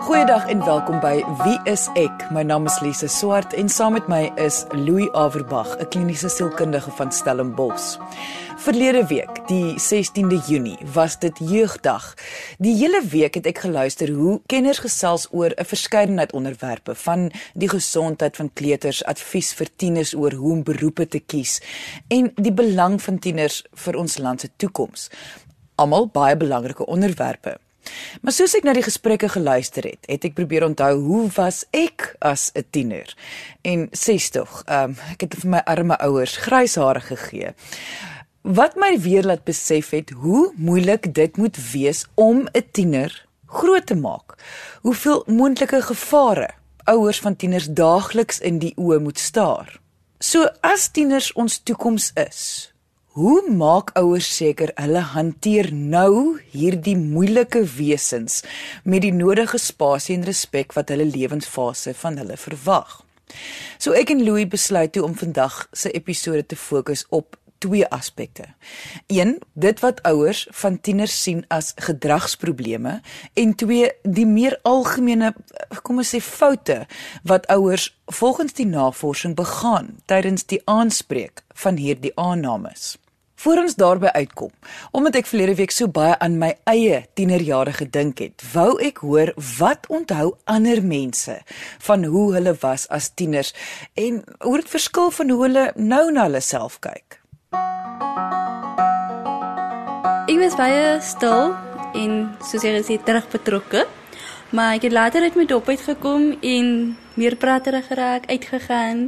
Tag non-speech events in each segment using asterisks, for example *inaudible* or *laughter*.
Goeiedag en welkom by Wie is ek? My naam is Lise Swart en saam met my is Louis Averbag, 'n kliniese sielkundige van Stellenbosch. Verlede week, die 16de Junie, was dit jeugdag. Die hele week het ek geluister hoe kenners gesels oor 'n verskeidenheid onderwerpe, van die gesondheid van kleuters, advies vir tieners oor hoe om beroepe te kies en die belang van tieners vir ons land se toekoms. Almal baie belangrike onderwerpe. Maar soos ek na die gesprekke geluister het, het ek probeer onthou hoe was ek as 'n tiener? En sies tog, ehm um, ek het vir my arme ouers grys hare gegee. Wat my weer laat besef het hoe moeilik dit moet wees om 'n tiener groot te maak. Hoeveel moontlike gevare ouers van tieners daagliks in die oë moet staar. So as tieners ons toekoms is, Hoe maak ouers seker hulle hanteer nou hierdie moeilike wesens met die nodige spasie en respek wat hulle lewensfase van hulle verwag? So ek en Louis besluit toe om vandag se episode te fokus op twee aspekte. Een, dit wat ouers van tieners sien as gedragsprobleme en twee, die meer algemene kom ons sê foute wat ouers volgens die navorsing begaan tydens die aanspreek van hierdie aannames. Voor ons daarby uitkom, omdat ek verlede week so baie aan my eie tienerjare gedink het, wou ek hoor wat onthou ander mense van hoe hulle was as tieners en hoe dit verskil van hoe hulle nou na hulle self kyk. Was baie stil en soos jy gesê terug betrokke, maar ek het later uit my dop uitgekom en meer praterig geraak, uitgegaan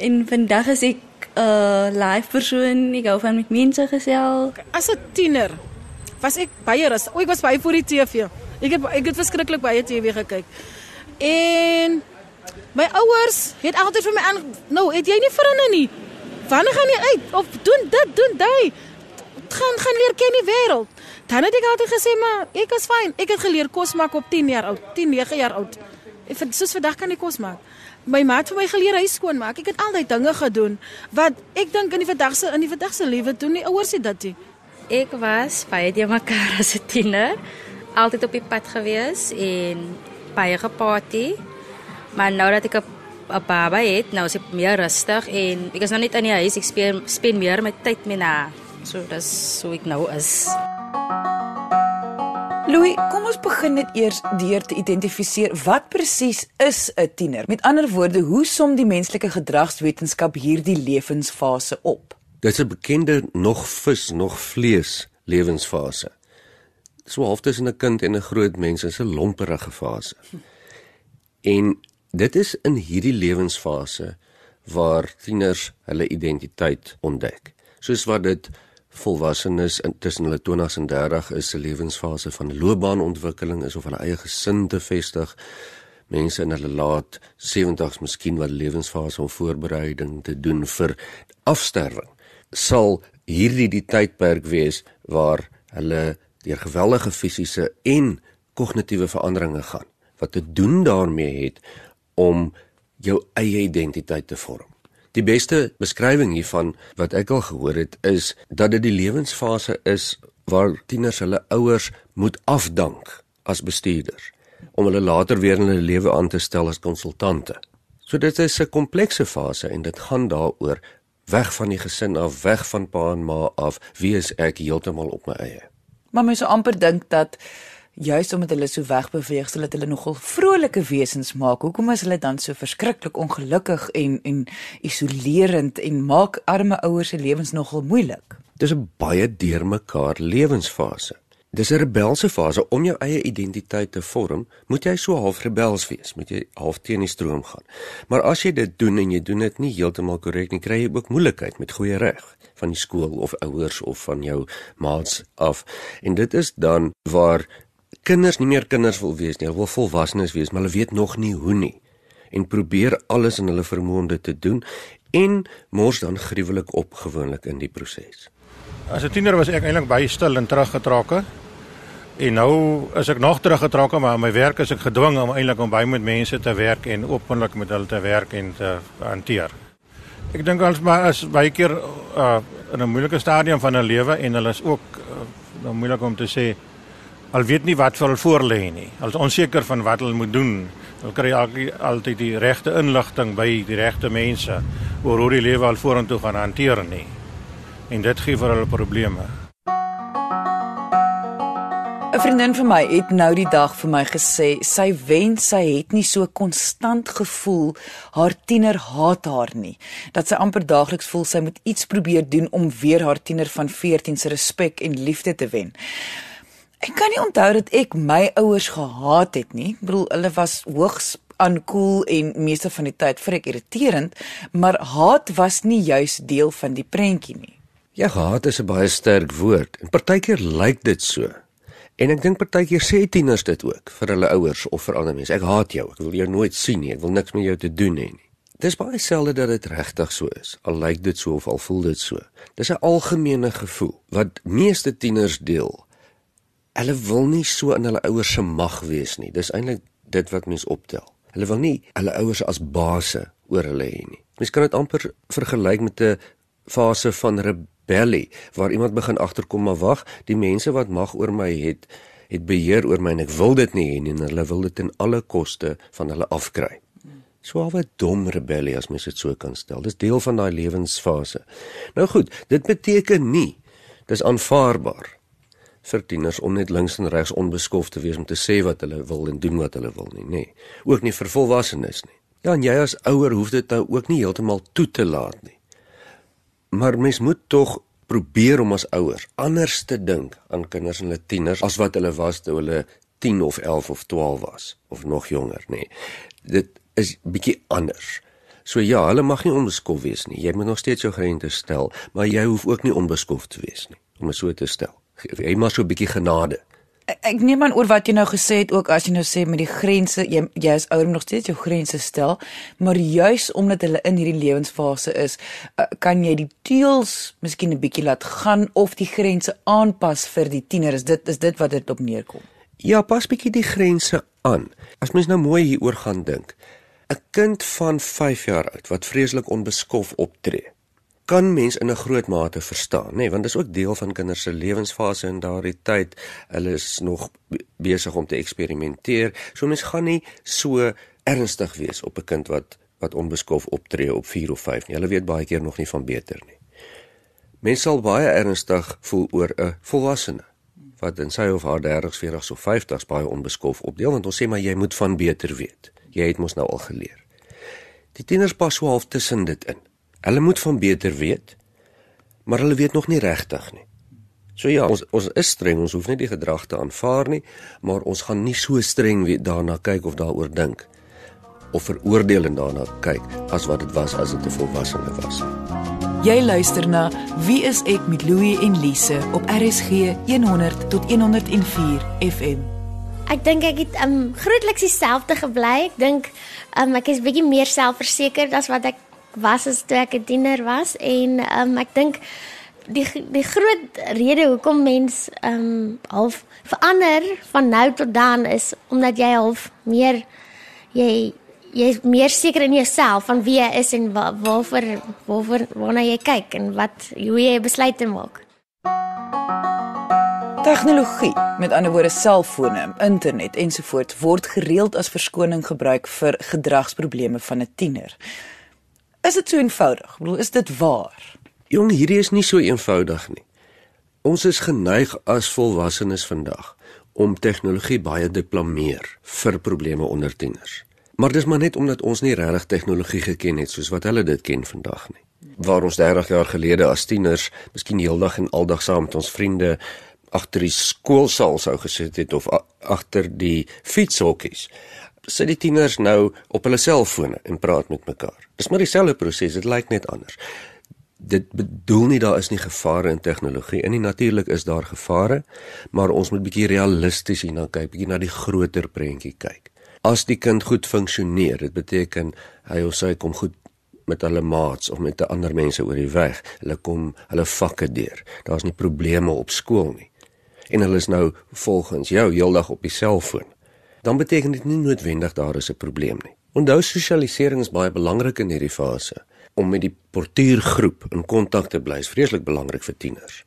en vandag is ek 'n uh, live persoon, ek hou van met mense gesels. As 'n tiener was ek baie rus. O, ek was baie voor die TV. Ek het ek het verskriklik baie TV gekyk. En my ouers het altyd vir my aan, "Nou, het jy nie vriende nie? Wanneer gaan jy uit? Of doen dit, doen dit. Gaan gaan leer ken die wêreld." Dan het ek altyd gesê, "Maar ek is fyn. Ek het geleer kos maak op 10 jaar oud, 10, 9 jaar oud. Ek vir soos vandag kan ek kos maak." my ma het vir my geleer hy skoon maak. Ek het altyd dinge gedoen wat ek dink in die verdagse in die verdagse lewe doen nie ouers dit nie. Ek was baie die mekaar as 'n tiener, altyd op die pad gewees en baie geparty. Maar nou dat ek 'n baba het, nou is ek meer rustig en ek is nou net in die huis, ek speel spend meer my tyd met haar. So dis so ek nou is. Louis, kom ons begin net eers deur te identifiseer wat presies is 'n tiener. Met ander woorde, hoe som die menslike gedragswetenskap hierdie lewensfase op? Dit is 'n bekende nog vis, nog vlees lewensfase. So half tussen 'n kind en 'n groot mens is 'n lomperige fase. En dit is in hierdie lewensfase waar tieners hulle identiteit ontdek. Soos wat dit volwassenes tussen hulle 20s en 30 is 'n lewensfase van loopbaanontwikkeling is of hulle eie gesin te vestig. Mense in hulle laat 70s miskien wat lewensfase om voorbereiding te doen vir afsterwing. Sal hierdie die tydperk wees waar hulle deur geweldige fisiese en kognitiewe veranderinge gaan wat te doen daarmee het om jou eie identiteit te vorm. Die beste beskrywing hiervan wat ek al gehoor het is dat dit die lewensfase is waar tieners hulle ouers moet afdank as bestuurders om hulle later weer in hulle lewe aan te stel as konsultante. So dit is 'n komplekse fase en dit gaan daaroor weg van die gesin af, weg van pa en ma af, wie is ek heeltemal op my eie. Maar mens sou amper dink dat juis omdat hulle so wegbeweeg sodat hulle nogal vrolike wesens maak. Hoekom is hulle dan so verskriklik ongelukkig en en isolerend en maak arme ouers se lewens nogal moeilik? Dis 'n baie deurmekaar lewensfase. Dis 'n rebelse fase om jou eie identiteit te vorm, moet jy so half rebels wees, moet jy half teen die stroom gaan. Maar as jy dit doen en jy doen dit nie heeltemal korrek nie, kry jy ook moeilikheid met goeie reg van die skool of ouers of van jou maats af. En dit is dan waar kinders nie meer kinders wil wees nie, hulle wil volwassenes wees, maar hulle weet nog nie hoe nie en probeer alles in hulle vermoë om dit te doen en mors dan gruwelik op gewoonlik in die proses. As 'n tiener was ek eintlik baie stil en teruggetrokke. En nou is ek nog teruggetrokke, maar my werk is ek gedwing om eintlik om baie met mense te werk en openlik met hulle te werk en te hanteer. Ek dink ons maar as baie keer uh, in 'n moeilike stadium van 'n lewe en hulle is ook uh, nou moeilik om te sê Al weet nie wat vir hulle voor lê nie. Hulle is onseker van wat hulle moet doen. Hulle kry altyd die regte inligting by die regte mense oor hoe die lewe al vorentoe gaan hanteer nie. En dit gee vir hulle probleme. 'n Vriendin van my het nou die dag vir my gesê sy wens sy het nie so konstant gevoel haar tiener haat haar nie. Dat sy amper daagliks voel sy moet iets probeer doen om weer haar tiener van 14 se respek en liefde te wen. Ek kan nie onthou dat ek my ouers gehaat het nie. Ek bedoel hulle was hoogs aankoel en meeste van die tyd vrek irriterend, maar haat was nie juis deel van die prentjie nie. Ja, haat is 'n baie sterk woord en partykeer lyk dit so. En ek dink partykeer sê tieners dit ook vir hulle ouers of vir ander mense. Ek haat jou. Ek wil jou nooit sien nie. Ek wil niks met jou te doen hê nie. Dis baie selde dat dit regtig so is. Al lyk dit so of al voel dit so. Dis 'n algemene gevoel wat meeste tieners deel. Hulle wil nie so in hulle ouers se mag wees nie. Dis eintlik dit wat mens optel. Hulle wil nie hulle ouers as baase oor hulle hê nie. Mens kan dit amper vergelyk met 'n fase van rebellie waar iemand begin agterkom maar wag, die mense wat mag oor my het, het beheer oor my en ek wil dit nie hê nie en hulle wil dit ten alle koste van hulle afkry. So 'n dom rebellie as mens dit so kan stel. Dis deel van daai lewensfase. Nou goed, dit beteken nie dis aanvaarbaar vir tieners om net links en regs onbeskof te wees om te sê wat hulle wil en doen wat hulle wil nie, nê. Nee. Ook nie vir volwassenes nie. Ja, en jy as ouer hoef dit nou ook nie heeltemal toe te laat nie. Maar mens moet tog probeer om as ouers anders te dink aan kinders en hulle tieners as wat hulle was toe hulle 10 of 11 of 12 was of nog jonger, nê. Nee. Dit is bietjie anders. So ja, hulle mag nie onbeskof wees nie. Jy moet nog steeds jou grense stel, maar jy hoef ook nie onbeskof te wees nie, om dit so te stel. Jy moet so 'n bietjie genade. Ek neem aan oor wat jy nou gesê het ook as jy nou sê met die grense jy jy is ouer nog steeds jou grense stel maar juis omdat hulle in hierdie lewensfase is uh, kan jy die teels miskien 'n bietjie laat gaan of die grense aanpas vir die tiener is dit is dit wat dit op neerkom? Ja pas bietjie die grense aan. As mens nou mooi hieroor gaan dink 'n kind van 5 jaar oud wat vreeslik onbeskof optree kan mens in 'n groot mate verstaan, nê, nee, want dit is ook deel van kinders se lewensfase in daardie tyd. Hulle is nog besig om te eksperimenteer. So mens gaan nie so ernstig wees op 'n kind wat wat onbeskof optree op 4 of 5 nie. Hulle weet baie keer nog nie van beter nie. Mens sal baie ernstig voel oor 'n volwassene wat in sy of haar 30s, 40s of 50s baie onbeskof opdeel want ons sê maar jy moet van beter weet. Jy het mos nou al geleer. Die tieners pas so half tussen dit in. Hulle moet van beter weet, maar hulle weet nog nie regtig nie. So ja, ons ons is streng, ons hoef nie die gedrag te aanvaar nie, maar ons gaan nie so streng weet daarna kyk of daaroor dink of veroordeel en daarna kyk as wat dit was as dit 'n volwassene was. Jy luister na Wie is ek met Louie en Lise op RSG 100 tot 104 FM. Ek dink ek het um grootliks dieselfde gebly. Ek dink um ek is bietjie meer selfversekerd as wat ek was as toe ek 'n tiener was en um, ek dink die die groot rede hoekom mens um half verander van nou tot dan is omdat jy half meer jy jy is meer seker in jouself van wie jy is en wa, waarvoor waarvoor waarna jy kyk en wat hoe jy besluite maak. Tegnologie, met ander woorde selfone, internet ensovoorts word gereeld as verskoning gebruik vir gedragsprobleme van 'n tiener. Is dit so eenvoudig? Ek bedoel, is dit waar? Jong, hierdie is nie so eenvoudig nie. Ons is geneig as volwassenes vandag om tegnologie baie te blameer vir probleme onder tieners. Maar dis maar net omdat ons nie regtig tegnologie geken het soos wat hulle dit ken vandag nie. Waar ons 30 jaar gelede as tieners, miskien heeldag en aldag saam met ons vriende agter die skoolsaal sou gesit het of agter die fietshokkies sit die tieners nou op hulle selfone en praat met mekaar. Dis maar dieselfde proses, dit lyk net anders. Dit bedoel nie daar is nie gevare in tegnologie. In die natuurlik is daar gevare, maar ons moet bietjie realisties hierna kyk, bietjie na die groter prentjie kyk. As die kind goed funksioneer, dit beteken hy of sy kom goed met hulle maats of met ander mense oor die weg. Hulle kom hulle vakke deur. Daar's nie probleme op skool nie. En hulle is nou volgens jou heeldag op die selfoon dan beteken dit nie noodwendig daar is 'n probleem nie. Onthou sosialisering is baie belangrik in hierdie fase. Om met die portuïergroep in kontak te bly is vreeslik belangrik vir tieners.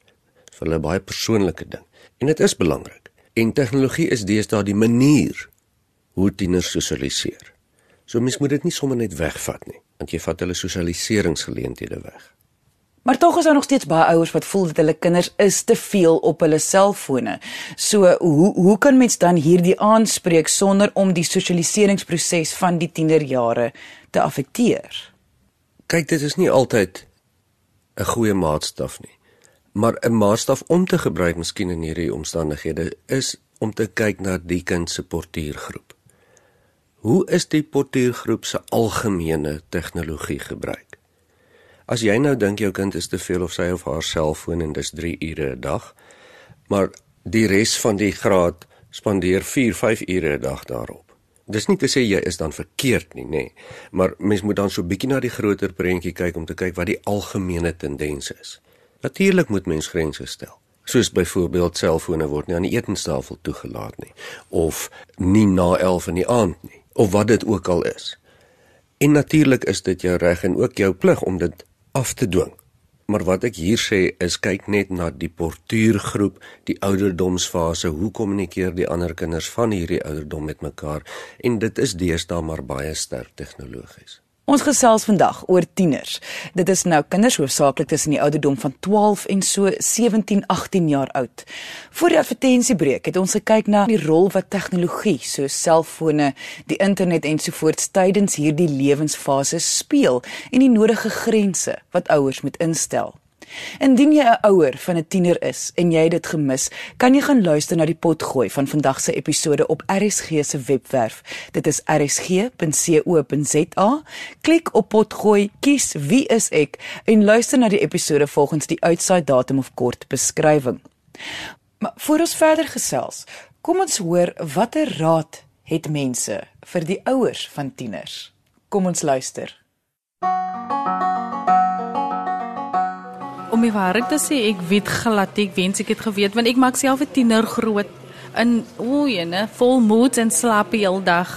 Vir hulle baie persoonlike ding. En dit is belangrik. En tegnologie is deesdae die manier hoe tieners sosialiseer. So mens moet dit nie sommer net wegvat nie, want jy vat hulle sosialiseringsgeleenthede weg. Maar tog is daar nog steeds baie ouers wat voel dat hulle kinders is te veel op hulle selfone. So hoe hoe kan mens dan hierdie aanspreek sonder om die sosialiseringsproses van die tienerjare te affekteer? Kyk, dit is nie altyd 'n goeie maatstaf nie. Maar 'n maatstaf om te gebruik miskien in hierdie omstandighede is om te kyk na die kind se portuïergroep. Hoe is die portuïergroep se algemene tegnologie gebruik? As jy nou dink jou kind is te veel of sy of haar selfoon en dis 3 ure 'n dag, maar die res van die graad spandeer 4, 5 ure 'n dag daarop. Dis nie te sê jy is dan verkeerd nie, nê, nee. maar mens moet dan so bietjie na die groter prentjie kyk om te kyk wat die algemene tendens is. Natuurlik moet mens grense stel. Soos byvoorbeeld selfone word nie aan die etenstafel toegelaat nie of nie na 11 in die aand nie of wat dit ook al is. En natuurlik is dit jou reg en ook jou plig om dit af te dwing. Maar wat ek hier sê is kyk net na die portuïergroep, die ouderdomsfase, hoe kommunikeer die ander kinders van hierdie ouderdom met mekaar en dit is deesdae maar baie sterk tegnologies. Ons gesels vandag oor tieners. Dit is nou kinders hoofsaaklik tussen die ouderdom van 12 en so 17, 18 jaar oud. Voor die advertensiebreek het ons gekyk na die rol wat tegnologie, soos selfone, die internet ensovoorts tydens hierdie lewensfase speel en die nodige grense wat ouers moet instel. Indien jy 'n ouer van 'n tiener is en jy het dit gemis, kan jy gaan luister na die potgooi van vandag se episode op RSG se webwerf. Dit is rsg.co.za. Klik op potgooi, kies wie is ek en luister na die episode volgens die uitsaai datum of kort beskrywing. Maar voor ons verder gesels, kom ons hoor watter raad het mense vir die ouers van tieners. Kom ons luister. Om die waarheid te sê, ek weet glad ek wens ek het geweet want ek maak self 'n tiener groot in oene vol moed en slaap die hele dag.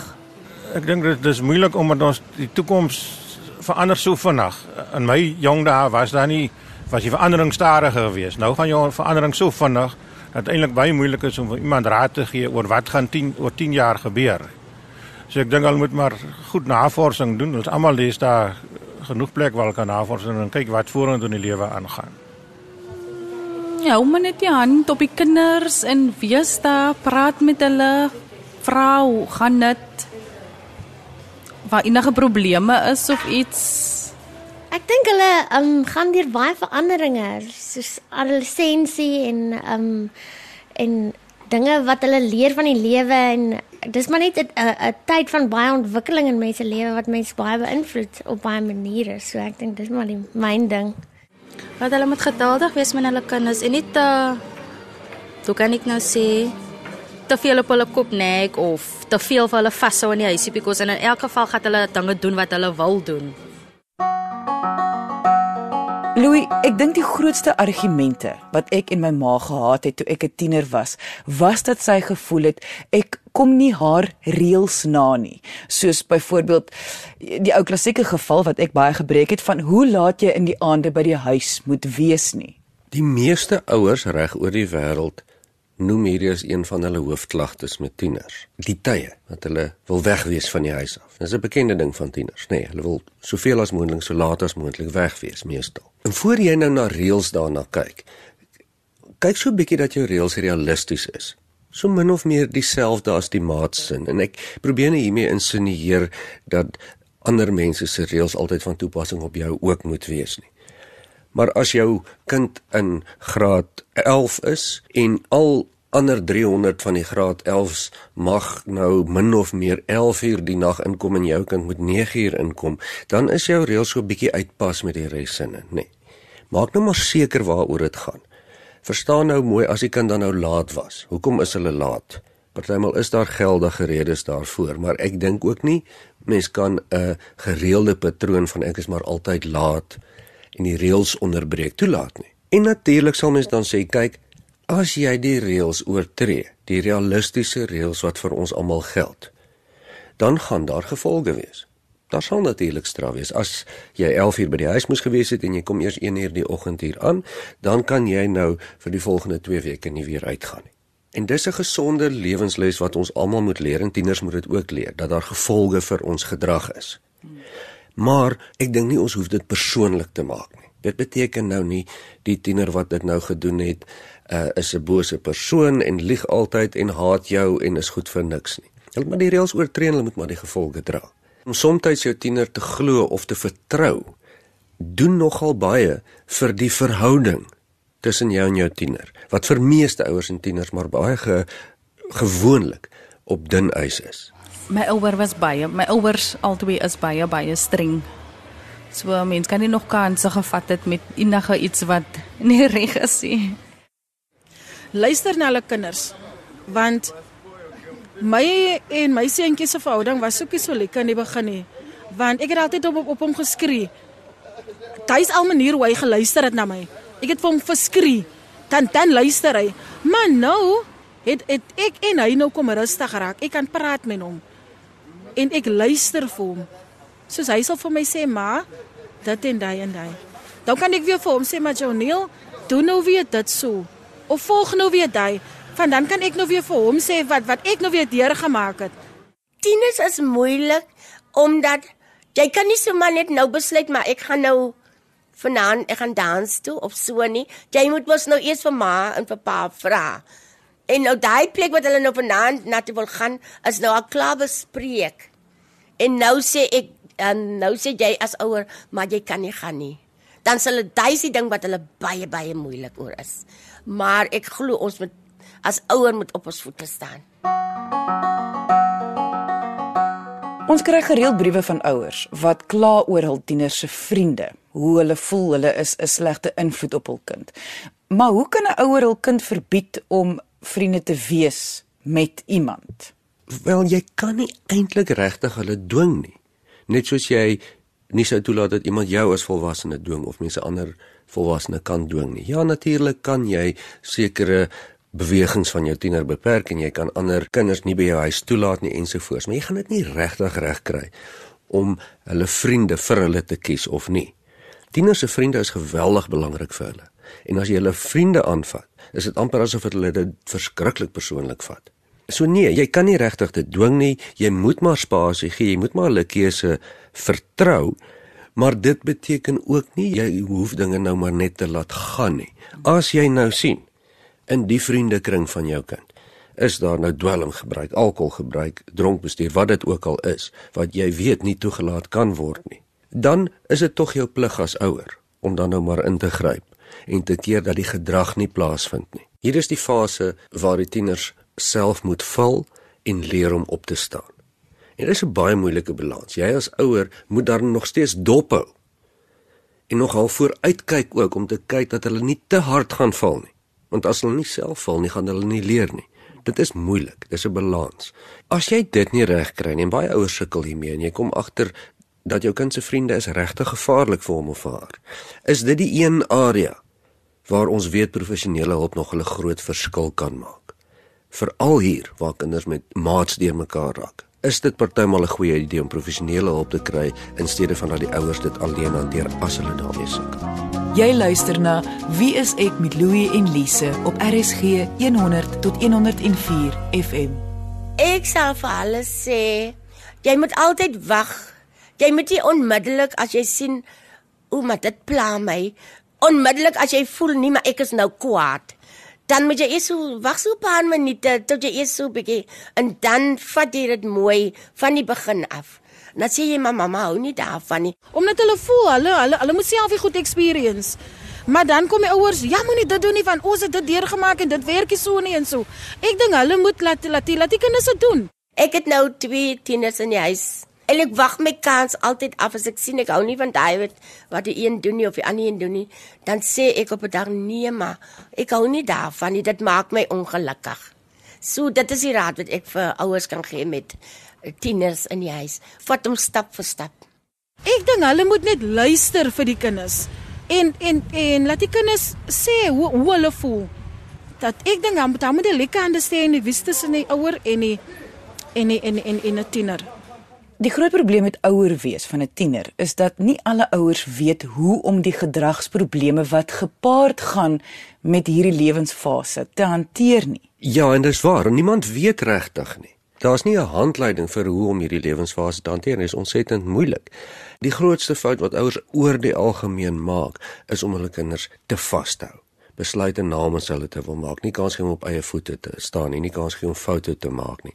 Ek dink dit is moeilik omdat ons die toekoms verander so vinnig. In my jong dae was daar nie was die verandering stadiger geweest. Nou gaan jou verandering so vinnig dat eintlik baie moeilik is om vir iemand raad te gee oor wat gaan 10 oor 10 jaar gebeur. So ek dink al moet maar goed navorsing doen. Ons almal lees daar genoeg plek waar kan navorsing en kyk wat vorentoe in die lewe aangaan. Ja, om net die hand op die kinders en wees daar, praat met hulle. Vrou, gaan dit waar enige probleme is of iets? Ek dink hulle um, gaan deur baie veranderinge, soos adolessensie en um en dinge wat hulle leer van die lewe en dis maar net 'n tyd van baie ontwikkeling in mense lewe wat mense baie beïnvloed op baie maniere. So ek dink dis maar die myn ding. Wat hulle moet geduldig wees met hulle kinders en nie te hoe kan ek nou sê te veel op hulle kop nek of te veel vir hulle vashou in die huisie because in elk geval gaan hulle dinge doen wat hulle wil doen. Louis, ek dink die grootste argumente wat ek en my ma gehad het toe ek 'n tiener was, was dat sy gevoel het ek kom nie haar reëls na nie. Soos byvoorbeeld die ou klassieke geval wat ek baie gebreek het van hoe laat jy in die aande by die huis moet wees nie. Die meeste ouers reg oor die wêreld noem hierdie as een van hulle hoofklagtes met tieners. Die tye wat hulle wil wegwees van die huis af. Dis 'n bekende ding van tieners, nê. Nee, hulle wil soveel as moontlik so laat as moontlik wegwees meestal. En voor jy nou na reëls daarna kyk, kyk so 'n bietjie dat jou reëls realisties is. So min of meer dieselfde as die maatsin en ek probeer nie hiermee insinieer dat ander mense se reëls altyd van toepassing op jou ook moet wees nie. Maar as jou kind in graad 11 is en al ander 300 van die graad 11s mag nou min of meer 11 uur die nag inkom en jou kind moet 9 uur inkom, dan is jou reël so 'n bietjie uitpas met die ressinne, nê. Nee. Maak nou maar seker waaroor dit gaan. Verstaan nou mooi as die kind dan nou laat was. Hoekom is hulle laat? Partymal is daar geldige redes daarvoor, maar ek dink ook nie mens kan 'n gereelde patroon van ek is maar altyd laat en die reëls onderbreek toelaat nie. En natuurlik sal mens dan sê, kyk, as jy die reëls oortree, die realistiese reëls wat vir ons almal geld, dan gaan daar gevolge wees. Daar sal natuurlik straf wees. As jy 11 uur by die huis moes gewees het en jy kom eers 1 uur die oggend hier aan, dan kan jy nou vir die volgende 2 weke nie weer uitgaan nie. En dis 'n gesonde lewensles wat ons almal moet leer en tieners moet dit ook leer dat daar gevolge vir ons gedrag is. Maar ek dink nie ons hoef dit persoonlik te maak nie. Dit beteken nou nie die tiener wat dit nou gedoen het, uh, is 'n bose persoon en lieg altyd en haat jou en is goed vir niks nie. Hulle moet die reëls oortree en hulle moet maar die gevolge dra. Om soms jou tiener te glo of te vertrou, doen nogal baie vir die verhouding tussen jou en jou tiener wat vir meeste ouers en tieners maar baie ge, gewoonlik op dun ys is. My ouer was baie, my ouers albei is baie baie streng. So mens kan nie nog kanse gevat het met enige iets wat *laughs* nie reg is nie. Luister na hulle kinders want my en my seentjie se verhouding was soekie so lekker in die begin nie want ek het altyd op op, op hom geskree. Hy's al manier hoe hy geluister het na my. Ek het vir hom verskree. Dan dan luister hy. Maar nou het het ek en hy nou kom rustig raak. Ek kan praat met hom. En ek luister vir hom. Soos hy sal vir my sê, "Ma, dit en daai en daai." Dan kan ek weer vir hom sê, "Maar Joneel, doen nou weer dit so." Of volg nou weer daai. Van dan kan ek nou weer vir hom sê wat wat ek nou weer deurgemaak het. Tieners is moeilik omdat jy kan nie sommer net nou besluit maar ek gaan nou vanaand ek gaan dans toe of so nie. Jy moet mos nou eers vir ma en vir pa vra. En nou daai plek wat hulle nou vanaand na toe wil gaan is nou al klaar bespreek. En nou sê ek en nou sê jy as ouer maar jy kan nie gaan nie. Dan sal dit daai ding wat hulle baie baie moeilik oor is. Maar ek glo ons moet as ouer moet op ons voete staan. Ons kry gereeld briewe van ouers wat kla oor hul tieners se vriende, hoe hulle voel hulle is 'n slegte invloed op hul kind. Maar hoe kan 'n ouer hul kind verbied om vriende te wees met iemand? Wel, jy kan nie eintlik regtig hulle dwing nie. Net soos jy nie sou toelaat dat iemand jou as volwassene dwing of mense ander volwassene kan dwing nie. Ja, natuurlik kan jy sekere bewegings van jou tiener beperk en jy kan ander kinders nie by jou huis toelaat nie ensovoorts, maar jy gaan dit nie regtig reg kry om hulle vriende vir hulle te kies of nie. Tieners se vriende is geweldig belangrik vir hulle. En as jy hulle vriende aanvat, is dit amper asof hulle dit verskriklik persoonlik vat. So nee, jy kan nie regtig dit dwing nie. Jy moet maar spasie gee, jy moet maar hulle keuse vertrou. Maar dit beteken ook nie jy hoef dinge nou maar net te laat gaan nie. As jy nou sien in die vriendekring van jou kind is daar nou dwelmgebruik, alkoholgebruik, dronkbestuur, wat dit ook al is, wat jy weet nie toegelaat kan word nie. Dan is dit tog jou plig as ouer om dan nou maar in te gryp en te keer dat die gedrag nie plaasvind nie. Hier is die fase waar die tieners self moet val en leer om op te staan. En dit is 'n baie moeilike balans. Jy as ouer moet dan nog steeds dop hou en nogal vooruitkyk ook om te kyk dat hulle nie te hard gaan val nie want as hulle nie self val nie, gaan hulle nie leer nie. Dit is moeilik, dis 'n balans. As jy dit nie reg kry nie, en baie ouers sukkel hiermee en jy kom agter dat jou kind se vriende is regtig gevaarlik vir hom of haar, is dit die een area waar ons weet professionele hulp nog 'n groot verskil kan maak. Veral hier waar kinders met maats deurmekaar raak. Is dit partymal 'n goeie idee om professionele hulp te kry in steede van dat die ouers dit alleen hanteer as hulle daarmee sukkel? Jy luister na Wie is ek met Louie en Lise op RSG 100 tot 104 FM. Ek sal vir hulle sê, jy moet altyd wag. Jy moet nie onmiddellik as jy sien o, maar dit pla my, onmiddellik as jy voel nie maar ek is nou kwaad. Dan moet jy eers so wag so 'n paar minute tot jy eers so bietjie en dan vat jy dit mooi van die begin af. Dan sê jy maar mamma hou nie daarvan nie. Omdat hulle voel hulle hulle hulle moet self 'n goed experience. Maar dan kom die ouers, ja moenie dit doen nie want ons het dit deurgemaak en dit werk nie so nie en so. Ek dink hulle moet laat laat die laat die kinders dit doen. Ek het nou twee tieners in die huis. En ek wag my kans altyd af as ek sien ek hou nie van daai wat die een doen nie of die ander een doen nie, dan sê ek op 'n dag nee maar ek hou nie daarvan nie, dit maak my ongelukkig. So dit is die raad wat ek vir ouers kan gee met tieners in die huis. Vat hom stap vir stap. Ek dink hulle moet net luister vir die kinders en en en laat die kinders sê hoe hoe hulle voel. Dat ek dink dan moet hulle lekker understand die wistes in die ouer en die en die en en 'n tiener. Die groot probleem met ouer wees van 'n tiener is dat nie alle ouers weet hoe om die gedragsprobleme wat gepaard gaan met hierdie lewensfase te hanteer nie. Ja, en dis waar, niemand weet regtig nie. Daar's nie 'n handleiding vir hoe om hierdie lewensfase te hanteer nie. Dit is ontsettend moeilik. Die grootste fout wat ouers oor die algemeen maak, is om hulle kinders te vashou. Besluite namens hulle te wil maak, nie kans gee om op eie voete te staan nie, nie kans gee om foute te maak nie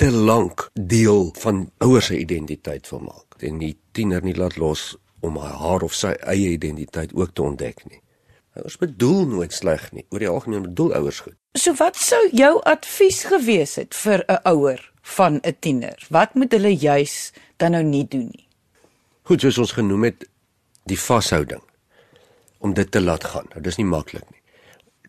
te lank deel van ouers se identiteit wil maak en die tiener nie laat los om haar of sy eie identiteit ook te ontdek nie. Ouers bedoel nooit sleg nie. Oor die algemeen bedoel ouers goed. So wat sou jou advies gewees het vir 'n ouer van 'n tiener? Wat moet hulle juis dan nou nie doen nie? Goed, soos ons genoem het, die vashouding om dit te laat gaan. Nou dis nie maklik nie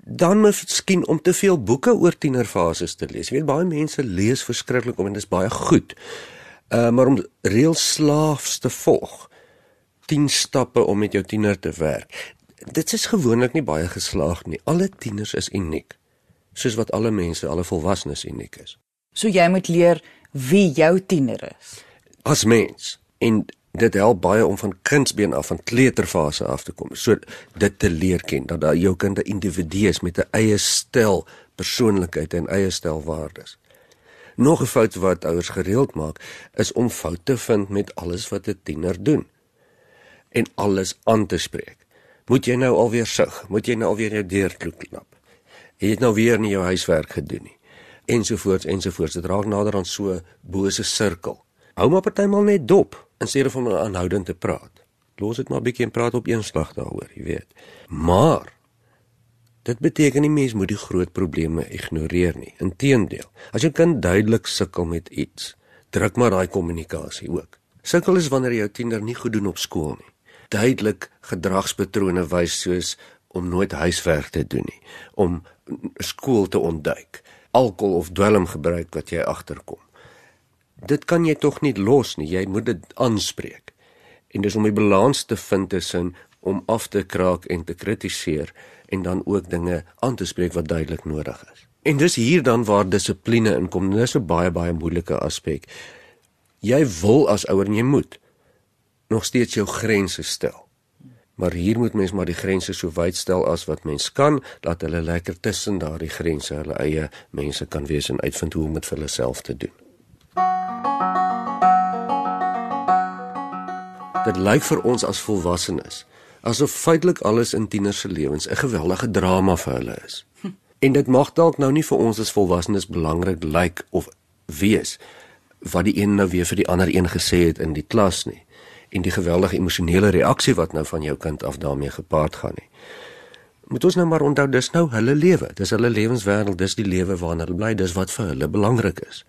dan miskien om te veel boeke oor tienerfases te lees. Jy weet baie mense lees verskriklik om en dit is baie goed. Uh maar om reël slaafs te volg 10 stappe om met jou tiener te werk. Dit is gewoonlik nie baie geslaag nie. Alle tieners is uniek. Soos wat alle mense, alle volwassenes uniek is. So jy moet leer wie jou tiener is. As mens en dit help baie om van kindsbeen af van kleuterfase af te kom. So dit te leer ken dat daai jou kind 'n individu is met 'n eie styl, persoonlikheid en eie styl waardes. Nog 'n fout wat ouers gereeld maak, is om foute vind met alles wat 'n tiener doen en alles aan te spreek. Moet jy nou alweer sug? Moet jy nou alweer jou deur? Jy het nou weer nie jou huiswerk gedoen nie. Ensovoorts ensovoorts. Dit raak nader aan so bose sirkel. Hou maar partymal net dop in steede van aanhoudend te praat. Los dit maar 'n bietjie en praat op een slag daaroor, jy weet. Maar dit beteken nie mens moet die groot probleme ignoreer nie. Inteendeel, as jou kind duidelik sukkel met iets, druk maar daai kommunikasie ook. Sukkel is wanneer jou tiener nie goed doen op skool nie. Duidelik gedragspatrone wys soos om nooit huiswerk te doen nie, om skool te ontduik, alkohol of dwelm gebruik wat jy agterkom dit kan jy tog nie los nie. Jy moet dit aanspreek. En dis om die balans te vind tussen om af te kraak en te kritiseer en dan ook dinge aan te spreek wat duidelik nodig is. En dis hier dan waar dissipline inkom. Dit is 'n baie baie moeilike aspek. Jy wil as ouer en jy moet nog steeds jou grense stel. Maar hier moet mens maar die grense so wyd stel as wat mens kan, dat hulle lekker tussen daardie grense hulle eie mense kan wees en uitvind hoe om dit vir hulle self te doen. Dit lyk vir ons as volwassenes asof feitelik alles in tieners se lewens 'n geweldige drama vir hulle is. En dit mag dalk nou nie vir ons as volwassenes belangrik lyk of wees wat die een nou weer vir die ander een gesê het in die klas nie en die geweldige emosionele reaksie wat nou van jou kind af daarmee gepaard gaan nie. Moet ons nou maar onthou dis nou hulle lewe, dis hulle lewenswêreld, dis die lewe waarin hulle bly, dis wat vir hulle belangrik is.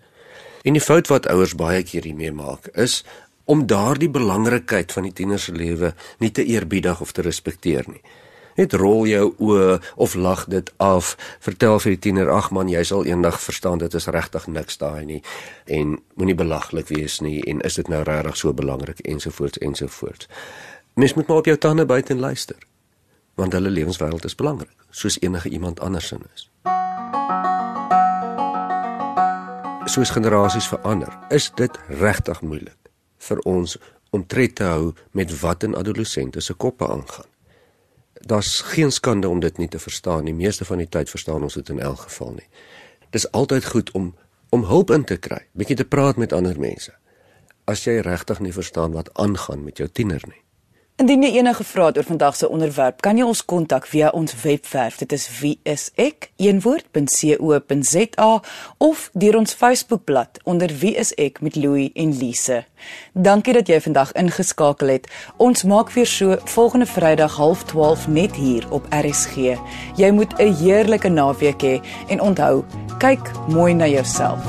En die fout wat ouers baie keer hiermee maak, is om daardie belangrikheid van die tiener se lewe nie te eerbiedig of te respekteer nie. Net rol jou oë of lag dit af. Vertel vir die tiener: "Ag man, jy sal eendag verstaan dit is regtig niks daai nie en moenie belaglik wees nie en is dit nou regtig so belangrik ensovoorts ensovoorts." Mens moet maar op jou tande byt en luister. Want hulle lewenswêreld is belangrik, soos enige iemand andersin is. Soos generasies verander, is dit regtig moeilik vir ons om tred te hou met wat in adolessente se koppe aangaan. Daar's geen skande om dit nie te verstaan nie. Meeste van die tyd verstaan ons dit in elk geval nie. Dis altyd goed om om hulp in te kry, bietjie te praat met ander mense. As jy regtig nie verstaan wat aangaan met jou tiener nie. Indien jy enige vrae het oor vandag se onderwerp, kan jy ons kontak via ons webwerf. Dit is wieisek.co.za of deur ons Facebookblad onder wieisek met Louie en Lise. Dankie dat jy vandag ingeskakel het. Ons maak weer so volgende Vrydag 0.30 net hier op RSG. Jy moet 'n heerlike naweek hê he, en onthou, kyk mooi na jouself.